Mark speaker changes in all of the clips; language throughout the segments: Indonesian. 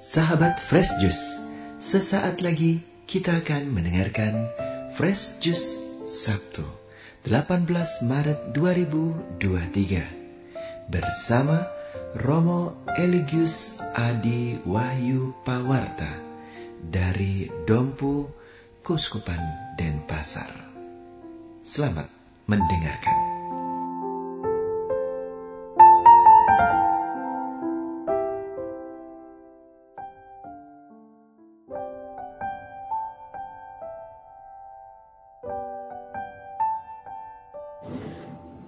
Speaker 1: Sahabat Fresh Juice, sesaat lagi kita akan mendengarkan Fresh Juice Sabtu 18 Maret 2023 bersama Romo Eligius Adi Wahyu Pawarta dari Dompu Kuskupan Denpasar. Selamat mendengarkan.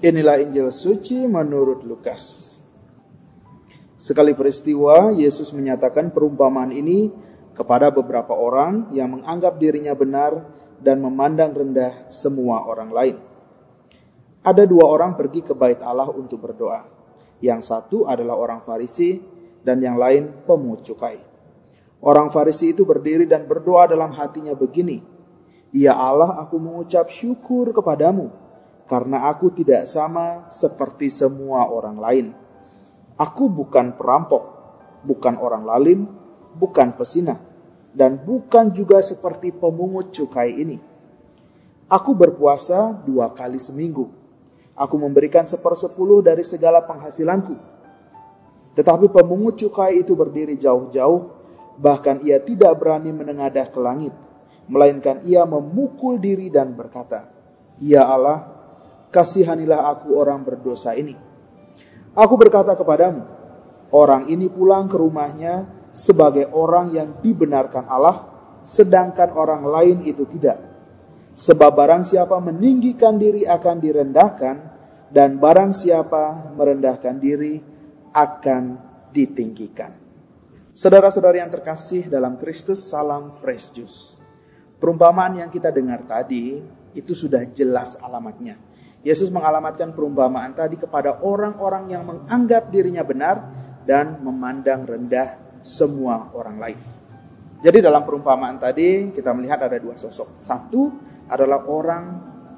Speaker 2: Inilah Injil suci menurut Lukas. Sekali peristiwa, Yesus menyatakan perumpamaan ini kepada beberapa orang yang menganggap dirinya benar dan memandang rendah semua orang lain. Ada dua orang pergi ke bait Allah untuk berdoa. Yang satu adalah orang Farisi dan yang lain pemungut cukai. Orang Farisi itu berdiri dan berdoa dalam hatinya begini, Ya Allah, aku mengucap syukur kepadamu karena aku tidak sama seperti semua orang lain. Aku bukan perampok, bukan orang lalim, bukan pesinah, dan bukan juga seperti pemungut cukai ini. Aku berpuasa dua kali seminggu. Aku memberikan sepersepuluh dari segala penghasilanku. Tetapi pemungut cukai itu berdiri jauh-jauh, bahkan ia tidak berani menengadah ke langit, melainkan ia memukul diri dan berkata, Ya Allah, kasihanilah aku orang berdosa ini. Aku berkata kepadamu, orang ini pulang ke rumahnya sebagai orang yang dibenarkan Allah, sedangkan orang lain itu tidak. Sebab barang siapa meninggikan diri akan direndahkan, dan barang siapa merendahkan diri akan ditinggikan. Saudara-saudari yang terkasih dalam Kristus, salam fresh juice. Perumpamaan yang kita dengar tadi itu sudah jelas alamatnya Yesus mengalamatkan perumpamaan tadi kepada orang-orang yang menganggap dirinya benar dan memandang rendah semua orang lain. Jadi dalam perumpamaan tadi kita melihat ada dua sosok. Satu adalah orang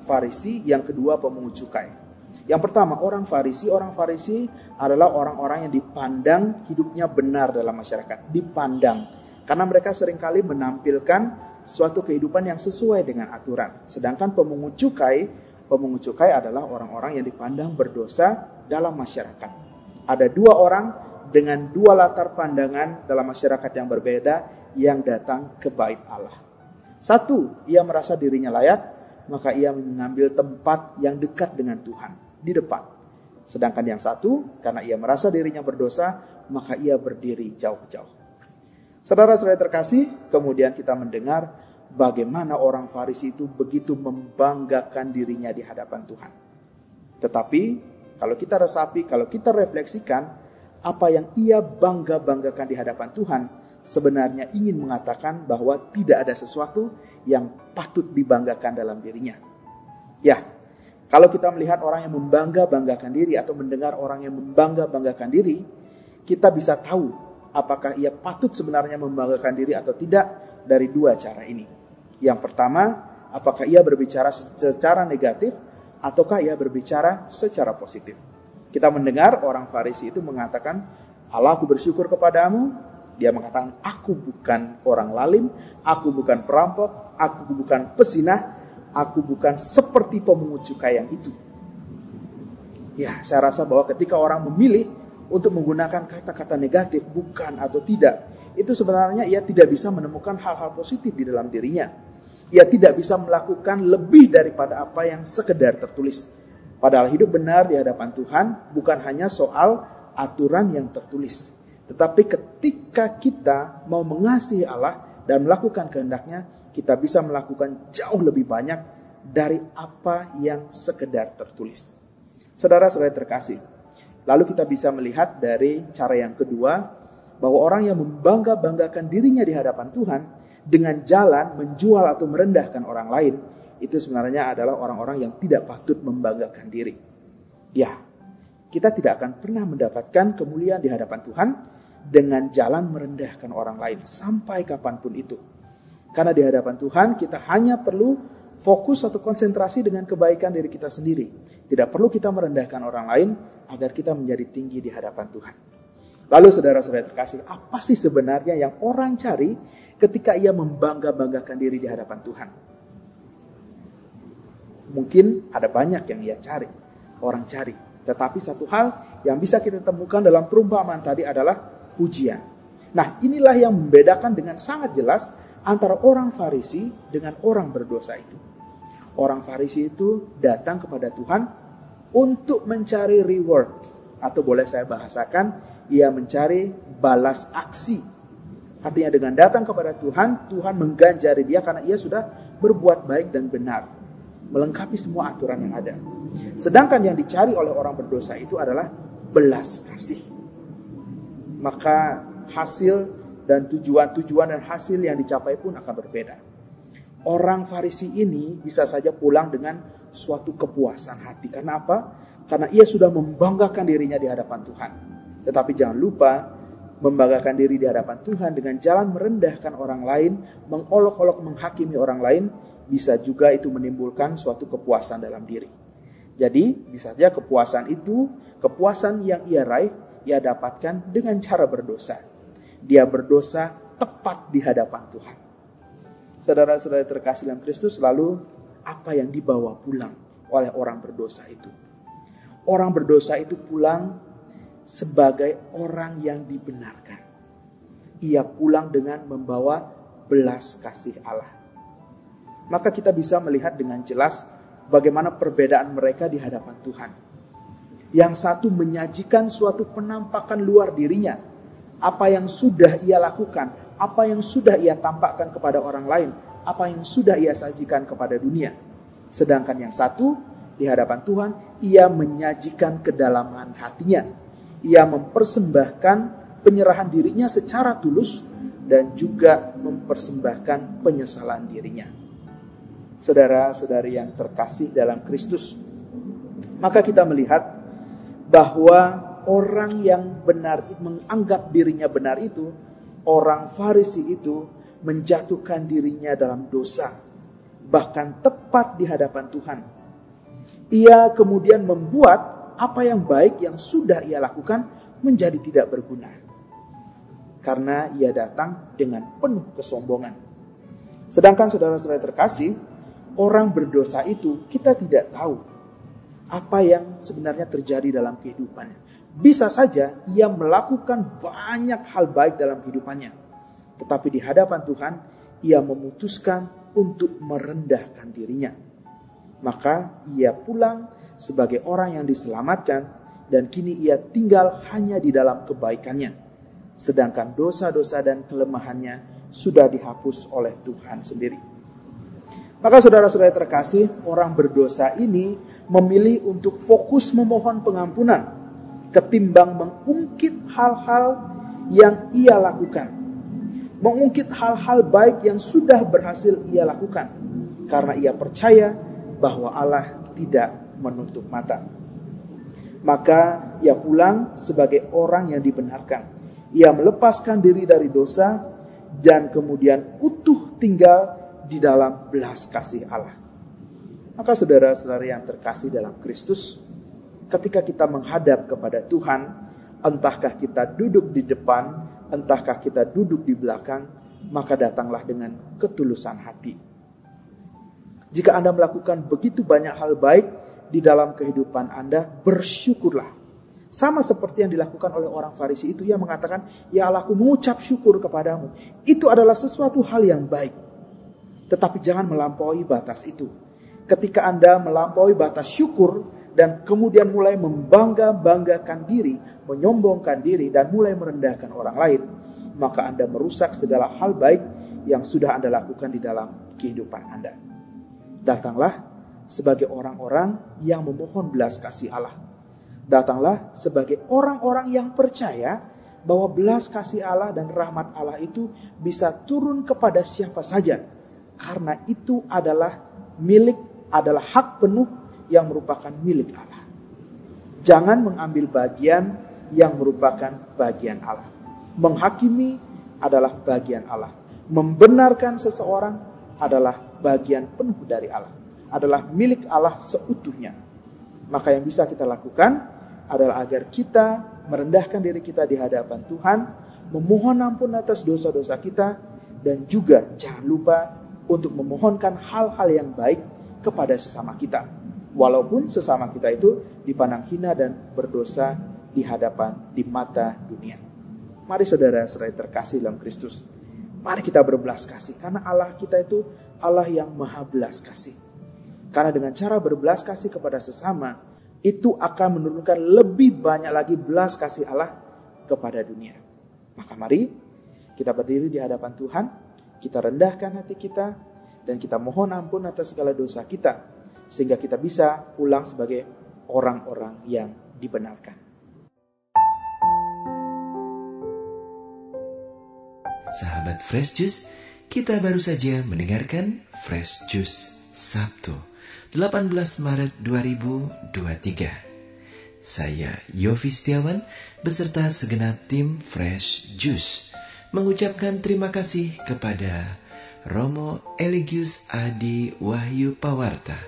Speaker 2: Farisi, yang kedua pemungut cukai. Yang pertama orang Farisi, orang Farisi adalah orang-orang yang dipandang hidupnya benar dalam masyarakat, dipandang karena mereka sering kali menampilkan suatu kehidupan yang sesuai dengan aturan. Sedangkan pemungut cukai pemungut cukai adalah orang-orang yang dipandang berdosa dalam masyarakat. Ada dua orang dengan dua latar pandangan dalam masyarakat yang berbeda yang datang ke bait Allah. Satu, ia merasa dirinya layak, maka ia mengambil tempat yang dekat dengan Tuhan, di depan. Sedangkan yang satu, karena ia merasa dirinya berdosa, maka ia berdiri jauh-jauh. Saudara-saudara terkasih, kemudian kita mendengar bagaimana orang Farisi itu begitu membanggakan dirinya di hadapan Tuhan. Tetapi kalau kita resapi, kalau kita refleksikan, apa yang ia bangga-banggakan di hadapan Tuhan sebenarnya ingin mengatakan bahwa tidak ada sesuatu yang patut dibanggakan dalam dirinya. Ya, kalau kita melihat orang yang membangga-banggakan diri atau mendengar orang yang membangga-banggakan diri, kita bisa tahu apakah ia patut sebenarnya membanggakan diri atau tidak dari dua cara ini. Yang pertama, apakah ia berbicara secara negatif ataukah ia berbicara secara positif. Kita mendengar orang Farisi itu mengatakan, Allah aku bersyukur kepadamu. Dia mengatakan, aku bukan orang lalim, aku bukan perampok, aku bukan pesinah, aku bukan seperti pemungut cukai yang itu. Ya, saya rasa bahwa ketika orang memilih untuk menggunakan kata-kata negatif, bukan atau tidak, itu sebenarnya ia tidak bisa menemukan hal-hal positif di dalam dirinya ia tidak bisa melakukan lebih daripada apa yang sekedar tertulis. Padahal hidup benar di hadapan Tuhan bukan hanya soal aturan yang tertulis. Tetapi ketika kita mau mengasihi Allah dan melakukan kehendaknya, kita bisa melakukan jauh lebih banyak dari apa yang sekedar tertulis. Saudara-saudara terkasih, lalu kita bisa melihat dari cara yang kedua, bahwa orang yang membangga-banggakan dirinya di hadapan Tuhan, dengan jalan menjual atau merendahkan orang lain, itu sebenarnya adalah orang-orang yang tidak patut membanggakan diri. Ya, kita tidak akan pernah mendapatkan kemuliaan di hadapan Tuhan dengan jalan merendahkan orang lain sampai kapan pun itu. Karena di hadapan Tuhan kita hanya perlu fokus atau konsentrasi dengan kebaikan diri kita sendiri. Tidak perlu kita merendahkan orang lain agar kita menjadi tinggi di hadapan Tuhan. Lalu saudara-saudara terkasih, apa sih sebenarnya yang orang cari ketika ia membangga-banggakan diri di hadapan Tuhan? Mungkin ada banyak yang ia cari, orang cari. Tetapi satu hal yang bisa kita temukan dalam perumpamaan tadi adalah pujian. Nah, inilah yang membedakan dengan sangat jelas antara orang Farisi dengan orang berdosa itu. Orang Farisi itu datang kepada Tuhan untuk mencari reward atau boleh saya bahasakan ia mencari balas aksi. Artinya dengan datang kepada Tuhan, Tuhan mengganjari dia karena ia sudah berbuat baik dan benar, melengkapi semua aturan yang ada. Sedangkan yang dicari oleh orang berdosa itu adalah belas kasih. Maka hasil dan tujuan-tujuan dan hasil yang dicapai pun akan berbeda. Orang Farisi ini bisa saja pulang dengan suatu kepuasan hati. Karena apa? Karena ia sudah membanggakan dirinya di hadapan Tuhan. Tetapi jangan lupa, membanggakan diri di hadapan Tuhan dengan jalan merendahkan orang lain, mengolok-olok menghakimi orang lain, bisa juga itu menimbulkan suatu kepuasan dalam diri. Jadi bisa saja kepuasan itu, kepuasan yang ia raih, ia dapatkan dengan cara berdosa. Dia berdosa tepat di hadapan Tuhan. Saudara-saudara terkasih dalam Kristus, lalu apa yang dibawa pulang oleh orang berdosa itu? Orang berdosa itu pulang sebagai orang yang dibenarkan. Ia pulang dengan membawa belas kasih Allah. Maka kita bisa melihat dengan jelas bagaimana perbedaan mereka di hadapan Tuhan. Yang satu menyajikan suatu penampakan luar dirinya, apa yang sudah ia lakukan, apa yang sudah ia tampakkan kepada orang lain, apa yang sudah ia sajikan kepada dunia. Sedangkan yang satu di hadapan Tuhan, ia menyajikan kedalaman hatinya. Ia mempersembahkan penyerahan dirinya secara tulus dan juga mempersembahkan penyesalan dirinya saudara-saudari yang terkasih dalam Kristus. Maka kita melihat bahwa orang yang benar menganggap dirinya benar itu, orang Farisi itu menjatuhkan dirinya dalam dosa, bahkan tepat di hadapan Tuhan. Ia kemudian membuat apa yang baik yang sudah ia lakukan menjadi tidak berguna. Karena ia datang dengan penuh kesombongan. Sedangkan saudara-saudara terkasih, orang berdosa itu kita tidak tahu apa yang sebenarnya terjadi dalam kehidupannya. Bisa saja ia melakukan banyak hal baik dalam kehidupannya. Tetapi di hadapan Tuhan, ia memutuskan untuk merendahkan dirinya. Maka ia pulang sebagai orang yang diselamatkan dan kini ia tinggal hanya di dalam kebaikannya. Sedangkan dosa-dosa dan kelemahannya sudah dihapus oleh Tuhan sendiri. Maka saudara-saudara terkasih, orang berdosa ini memilih untuk fokus memohon pengampunan ketimbang mengungkit hal-hal yang ia lakukan. Mengungkit hal-hal baik yang sudah berhasil ia lakukan karena ia percaya bahwa Allah tidak menutup mata. Maka ia pulang sebagai orang yang dibenarkan. Ia melepaskan diri dari dosa dan kemudian utuh tinggal di dalam belas kasih Allah. Maka saudara-saudara yang terkasih dalam Kristus, ketika kita menghadap kepada Tuhan, entahkah kita duduk di depan, entahkah kita duduk di belakang, maka datanglah dengan ketulusan hati. Jika Anda melakukan begitu banyak hal baik di dalam kehidupan Anda, bersyukurlah. Sama seperti yang dilakukan oleh orang Farisi itu, ia mengatakan, Ya Allah, aku mengucap syukur kepadamu. Itu adalah sesuatu hal yang baik. Tetapi jangan melampaui batas itu. Ketika Anda melampaui batas syukur dan kemudian mulai membangga-banggakan diri, menyombongkan diri dan mulai merendahkan orang lain, maka Anda merusak segala hal baik yang sudah Anda lakukan di dalam kehidupan Anda. Datanglah sebagai orang-orang yang memohon belas kasih Allah. Datanglah sebagai orang-orang yang percaya bahwa belas kasih Allah dan rahmat Allah itu bisa turun kepada siapa saja karena itu adalah milik, adalah hak penuh yang merupakan milik Allah. Jangan mengambil bagian yang merupakan bagian Allah. Menghakimi adalah bagian Allah. Membenarkan seseorang adalah bagian penuh dari Allah. Adalah milik Allah seutuhnya. Maka yang bisa kita lakukan adalah agar kita merendahkan diri kita di hadapan Tuhan, memohon ampun atas dosa-dosa kita, dan juga jangan lupa untuk memohonkan hal-hal yang baik kepada sesama kita. Walaupun sesama kita itu dipandang hina dan berdosa di hadapan, di mata dunia. Mari saudara-saudara terkasih dalam Kristus. Mari kita berbelas kasih karena Allah kita itu Allah yang maha belas kasih. Karena dengan cara berbelas kasih kepada sesama itu akan menurunkan lebih banyak lagi belas kasih Allah kepada dunia. Maka mari kita berdiri di hadapan Tuhan, kita rendahkan hati kita dan kita mohon ampun atas segala dosa kita sehingga kita bisa pulang sebagai orang-orang yang dibenarkan.
Speaker 1: Sahabat Fresh Juice, kita baru saja mendengarkan Fresh Juice Sabtu 18 Maret 2023. Saya Yofi Setiawan beserta segenap tim Fresh Juice mengucapkan terima kasih kepada Romo Eligius Adi Wahyu Pawarta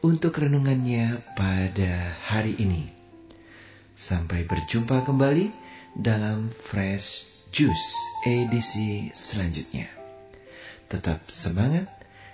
Speaker 1: untuk renungannya pada hari ini. Sampai berjumpa kembali dalam Fresh Juice edisi selanjutnya. Tetap semangat,